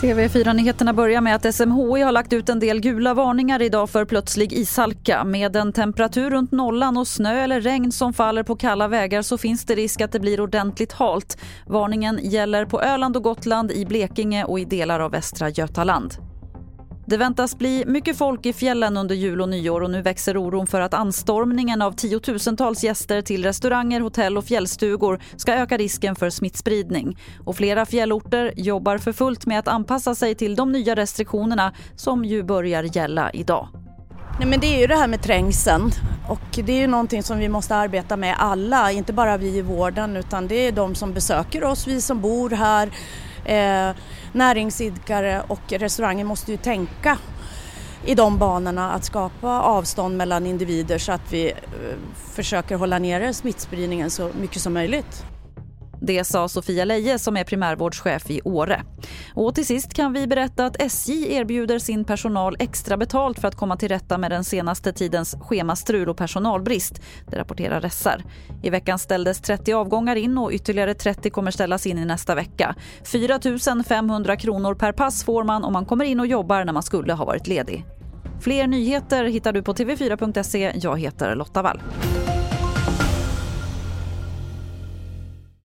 TV4-nyheterna börjar med att SMHI har lagt ut en del gula varningar idag för plötslig ishalka. Med en temperatur runt nollan och snö eller regn som faller på kalla vägar så finns det risk att det blir ordentligt halt. Varningen gäller på Öland och Gotland, i Blekinge och i delar av Västra Götaland. Det väntas bli mycket folk i fjällen under jul och nyår och nu växer oron för att anstormningen av tiotusentals gäster till restauranger, hotell och fjällstugor ska öka risken för smittspridning. Och flera fjällorter jobbar för fullt med att anpassa sig till de nya restriktionerna som ju börjar gälla idag. Nej, men det är ju det här med trängseln och det är ju någonting som vi måste arbeta med alla, inte bara vi i vården utan det är de som besöker oss, vi som bor här, eh, näringsidkare och restauranger måste ju tänka i de banorna att skapa avstånd mellan individer så att vi eh, försöker hålla nere smittspridningen så mycket som möjligt. Det sa Sofia Leje som är primärvårdschef i Åre. Och till sist kan vi berätta att SJ erbjuder sin personal extra betalt för att komma till rätta med den senaste tidens schemastrul och personalbrist. Det rapporterar SR. I veckan ställdes 30 avgångar in och ytterligare 30 kommer ställas in i nästa vecka. 4 500 kronor per pass får man om man kommer in och jobbar när man skulle ha varit ledig. Fler nyheter hittar du på tv4.se. Jag heter Lotta Wall.